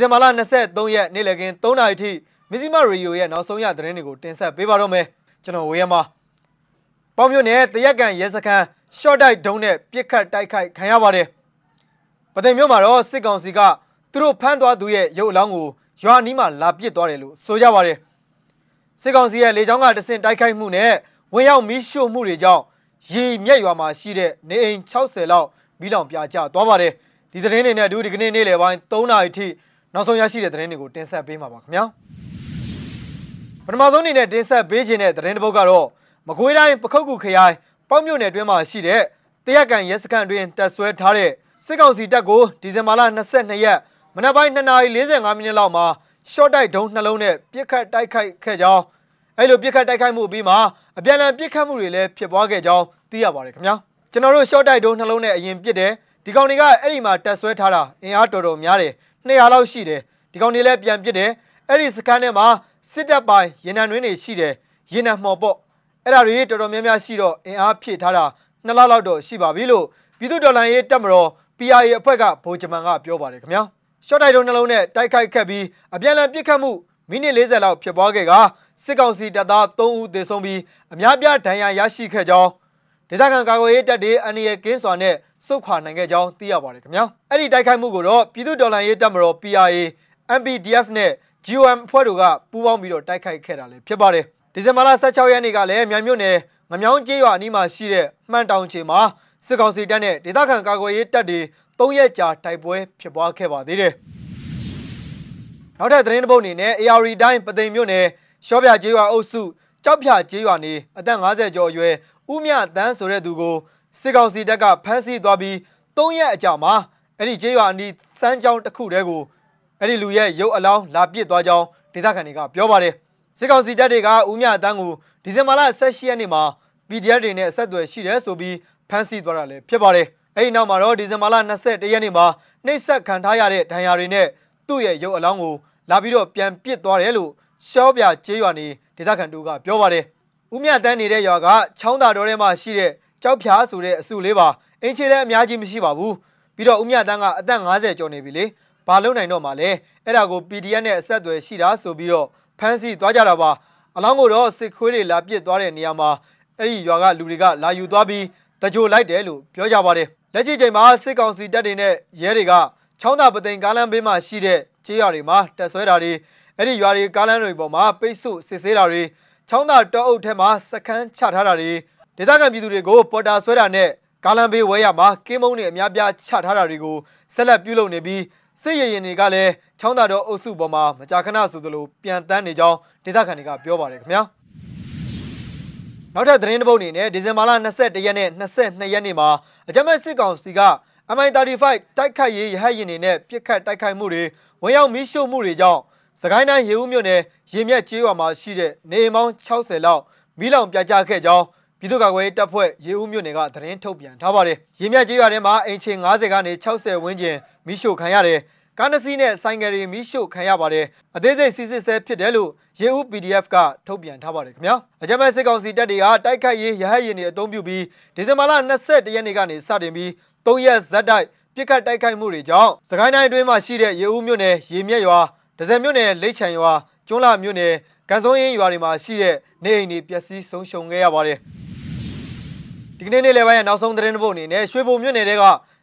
ဇင်ဘာလ23ရက်နေ့လည်ခင်း3နာရီထိမစ္စည်းမရေဒီယိုရဲ့နောက်ဆုံးရသတင်းတွေကိုတင်ဆက်ပေးပါတော့မယ်ကျွန်တော်ဝေယမပေါင်းမြို့နယ်တရက်ကန်ရဲစခန်းရှော့တိုက်ဒုံးနဲ့ပြစ်ခတ်တိုက်ခိုက်ခံရပါတယ်ပသိမ်မြို့မှာတော့စစ်ကောင်စီကသူတို့ဖမ်းသွားသူရဲ့ရုပ်အလောင်းကိုရွာနီးမှာလာပစ်သွားတယ်လို့ဆိုကြပါတယ်စစ်ကောင်စီရဲ့လေကြောင်းကတဆင့်တိုက်ခိုက်မှုနဲ့ဝင်ရောက်မီးရှို့မှုတွေကြောင့်ရေမြက်ရွာမှာရှိတဲ့နေအိမ်60လောက်မီးလောင်ပြာကျသွားပါတယ်ဒီသတင်းတွေနဲ့အတူဒီကနေ့နေ့လယ်ပိုင်း3နာရီထိ နောက်ဆုံးရရှိတဲ့သတင်းတွေကိုတင်ဆက်ပေးမှာပါခင်ဗျာပထမဆုံးအနေနဲ့တင်ဆက်ပေးခြင်းတဲ့သတင်းတစ်ပုဒ်ကတော့မကွေးတိုင်းပခုတ်ကူခရိုင်ပေါ့မြို့နယ်အတွင်းမှာရှိတဲ့တရက်ကန်ရဲစခန်းအတွင်းတပ်ဆွဲထားတဲ့စစ်ကောင်စီတပ်ကိုဒီဇင်ဘာလ22ရက်မနက်ပိုင်း2:45မိနစ်လောက်မှာရှော့တိုက်ဒုံးနှလုံးနဲ့ပြစ်ခတ်တိုက်ခိုက်ခဲ့ကြောင်းအဲ့လိုပြစ်ခတ်တိုက်ခိုက်မှုပြီးမှအပြန်အလှန်ပြစ်ခတ်မှုတွေလည်းဖြစ်ပွားခဲ့ကြောင်းသိရပါတယ်ခင်ဗျာကျွန်တော်တို့ရှော့တိုက်ဒုံးနှလုံးနဲ့အရင်ပြစ်တယ်ဒီကောင်တွေကအဲ့ဒီမှာတက်ဆွဲထားတာအင်အားတော်တော်များတယ် 200လောက်ရှိတယ်ဒီကောင်တွေလည်းပြန်ပြစ်တယ်အဲ့ဒီစကန်ထဲမှာစစ်တပ်ပိုင်းရင်နံတွင်းတွေရှိတယ်ရင်နံမှော်ပေါ့အဲ့ဒါတွေတော်တော်များများရှိတော့အင်အားဖြည့်ထားတာနှစ်လလောက်တော့ရှိပါပြီလို့ပြည်သူ့တော်လှန်ရေးတပ်မတော် PRA အဖွဲ့ကဗိုလ်ချုပ်မန်ကပြောပါတယ်ခင်ဗျာရှော့တိုက်ဒုံးနှလုံးနဲ့တိုက်ခိုက်ခဲ့ပြီးအပြန်အလှန်ပစ်ခတ်မှုမိနစ်40လောက်ဖြစ်ပွားခဲ့ကစစ်ကောင်စီတပ်သား3ဦးသေဆုံးပြီးအများပြားဒဏ်ရာရရှိခဲ့ကြောင်းဒေသခံကာကွယ်ရေးတပ်တွေအန်ရီရဲ့ကင်းစွာနဲ့ စုခွာနိုင်ခဲ့ကြောင်းသိရပါတယ်ခင်ဗျာအဲ့ဒီတိုက်ခိုက်မှုကိုတော့ပြည်သူ့တော်လှန်ရေးတပ်မတော် PRA MPDF နဲ့ GOM ဖွဲ့တို့ကပူးပေါင်းပြီးတော့တိုက်ခိုက်ခဲ့တာလည်းဖြစ်ပါတယ်ဒီဇင်ဘာလ16ရက်နေ့ကလည်းမြိုင်မြို့နယ်ငမြောင်းကျေးရွာအနီးမှာရှိတဲ့မှန်တောင်ချေမှာစစ်ကောင်စီတပ်နဲ့ဒေသခံကာကွယ်ရေးတပ်တွေ၃ရက်ကြာတိုက်ပွဲဖြစ်ပွားခဲ့ပါသေးတယ်နောက်ထပ်သတင်းတစ်ပုဒ်အနေနဲ့ AR တိုင်းပသိမ်မြို့နယ်ရှော့ပြကျေးရွာအုပ်စုကြောက်ဖြာကျေးရွာနေအသက်50ကျော်အရွယ်ဦးမြတန်းဆိုတဲ့သူကို စစ်ကောင်စီတပ်ကဖမ်းဆီးသွားပြီး၃ရက်အကြာမှာအဲ့ဒီကျေးရွာအနီးသန်းချောင်းတစ်ခုတည်းကိုအဲ့ဒီလူရဲ့ရုပ်အလောင်းလာပစ်သွားကြောင်းဒေသခံတွေကပြောပါတယ်စစ်ကောင်စီတပ်တွေကဦးမြတန်းကိုဒီဇင်ဘာလ16ရက်နေ့မှာ PDF တွေနဲ့အဆက်အသွယ်ရှိတယ်ဆိုပြီးဖမ်းဆီးသွားတာလည်းဖြစ်ပါတယ်အဲ့ဒီနောက်မှာတော့ဒီဇင်ဘာလ21ရက်နေ့မှာနှိပ်စက်ခံထားရတဲ့ဒဏ်ရာတွေနဲ့သူ့ရဲ့ရုပ်အလောင်းကိုလာပြီးတော့ပြန်ပစ်သွားတယ်လို့ရှော့ပြကျေးရွာနေဒေသခံတို့ကပြောပါတယ်ဦးမြတန်းနေတဲ့ရွာကချောင်းသာတော်ထဲမှာရှိတဲ့ ကြောက်ဖြားဆိုတဲ့အစုလေးပါအင်ချေလည်းအများကြီးမရှိပါဘူးပြီးတော့ဦးမြတန်းကအသက်50ကျော်နေပြီလေဘာလုံနိုင်တော့မှလဲအဲ့ဒါကို PDF နဲ့အဆက်အသွယ်ရှိတာဆိုပြီးတော့ဖမ်းဆီးသွားကြတာပါအလောင်းကိုတော့စစ်ခွေးတွေလာပစ်သွားတဲ့နေရာမှာအဲ့ဒီရွာကလူတွေကလာယူသွားပြီးတကြိုလိုက်တယ်လို့ပြောကြပါတယ်လက်ရှိချိန်မှာစစ်ကောင်စီတပ်တွေနဲ့ရဲတွေကချောင်းသာပသိမ်ကားလမ်းဘေးမှာရှိတဲ့ကျေးရွာတွေမှာတက်ဆွဲတာတွေအဲ့ဒီရွာတွေကားလမ်းတွေပေါ်မှာပိတ်ဆို့စစ်ဆေးတာတွေချောင်းသာတောအုပ်ထဲမှာစခန်းချထားတာတွေ ဒေသခံပြည်သူတွေကိုပေါ်တာဆွဲတာနဲ့ကားလမ်းဘေးဝဲရမှာကင်းမုံတွေအများပြားချထားတာတွေကိုဆက်လက်ပြုလုပ်နေပြီးစစ်ရရင်တွေကလည်းချောင်းသာတော်အုပ်စုပေါ်မှာမကြာခဏဆိုသလိုပြန်တန်းနေကြောင်းဒေသခံတွေကပြောပါတယ်ခင်ဗျာနောက်ထပ်သတင်းတစ်ပုဒ်အနေနဲ့ဒီဇင်ဘာလ21ရက်နဲ့22ရက်နေ့မှာအကြမ်းဖက်စစ်ကောင်စီက MI35 တိုက်ခိုက်ရေးရဟတ်ယာဉ်တွေနဲ့ပစ်ခတ်တိုက်ခိုက်မှုတွေဝင်ရောက်မီးရှို့မှုတွေကြောင့်စကိုင်းတိုင်းရေဦးမြို့နယ်ရေမြက်ကျေးရွာမှာရှိတဲ့နေအိမ်ပေါင်း60လောက်မီးလောင်ပြကြခဲ့ကြောင်း ပြည်သူ့ကာကွယ်ရေးတပ်ဖွဲ့ရေဦးမြို့နယ်ကသတင်းထုတ်ပြန်ထားပါတယ်။ရေမြတ်ကျေးရွာထဲမှာအိမ်ခြေ90ကနေ60ဝန်းကျင်မိရှို့ခံရတယ်။ကားနှစ်စီးနဲ့ဆိုင်ကယ်တွေမိရှို့ခံရပါတယ်။အသေးစိတ်စစ်စစ်ဆဲဖြစ်တယ်လို့ရေဦး PDF ကထုတ်ပြန်ထားပါတယ်ခင်ဗျာ။အကြမ်းဖက်စစ်ကောင်စီတပ်တွေကတိုက်ခိုက်ရေးရဟတ်ယာဉ်တွေအုံပြုပြီးဒီဇင်ဘာလ22ရက်နေ့ကနေစတင်ပြီး3ရက်ဇက်တိုက်ပြစ်ခတ်တိုက်ခိုက်မှုတွေကြောင့်စကိုင်းတိုင်းအတွင်းမှာရှိတဲ့ရေဦးမြို့နယ်ရေမြက်ရွာဒဇယ်မြို့နယ်လိတ်ချံရွာကျွန်းလာမြို့နယ်ကန်စုံရင်ရွာတွေမှာရှိတဲ့နေအိမ်တွေပျက်စီးဆုံးရှုံးခဲ့ရပါတယ်။ ဒီကနေ့နေ့လယ်ပိုင်းရဲ့နောက်ဆုံးသတင်းတစ်ပုဒ်အနေနဲ့ရွှေဘုံမြို့နယ်တဲက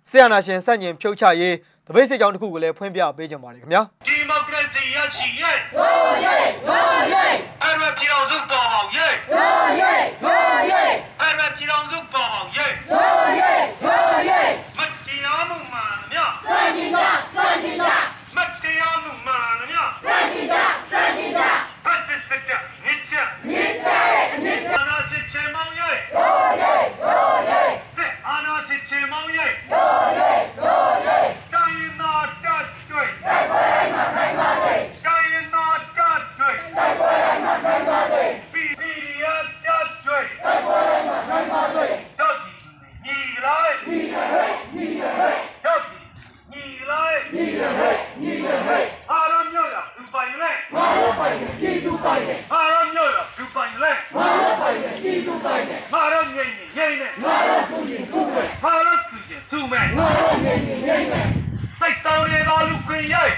ဆီယနာရှင်စန့်ကျင်ဖြုတ်ချရေးတပိတ်စစ်ကြောင်းတစ်ခုကိုလည်းဖွင့်ပြပေးကြပါရစေခင်ဗျာဒီမိုကရေစီရရှိရဲ့ဝါရဲဝါ စုရင်စုမယ်မာရသူကျသူမဲ့ငါတို့ငြိမ်ငြိမ်ငြိမ်မယ်စိတ်တောင်းရသောလူခွေင်ရိုက်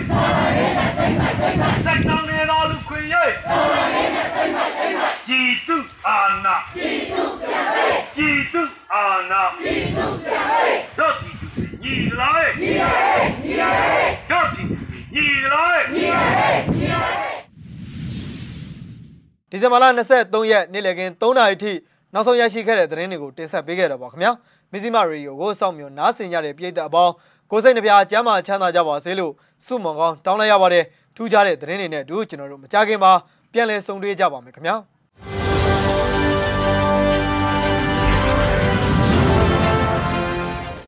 စက်တောင်းနေတော်လူခွင်ရိုက်ကြည်တုအာနာကြည်တုပြန်လေကြည်တုအာနာကြည်တုပြန်လေတော့ကြည်တုညီလိုက်ညီလိုက်ညီလိုက်တော့ကြည်တုညီလိုက်ညီလိုက်ဒီဇင်ဘာလ23ရက်နေ့လည်ခင်း3နာရီထိနောက်ဆုံးရရှိခဲ့တဲ့သတင်းတွေကိုတင်ဆက်ပေးခဲ့တော့ပါခင်ဗျာ မဇ္ဈိမရေဒီယိုကိုစောင့်မျှော်နားဆင်ကြတဲ့ပြည်သက်အပေါင်းကိုယ်စိတ်နှပြကျမ်းမာချမ်းသာကြပါစေလို့ဆုမွန်ကောင်းတောင်းလိုက်ရပါတယ်ထူးခြားတဲ့သတင်းတွေနဲ့အတူကျွန်တော်တို့မကြခင်မှာပြန်လည်ဆုံတွေ့ကြပါမယ်ခင်ဗျာ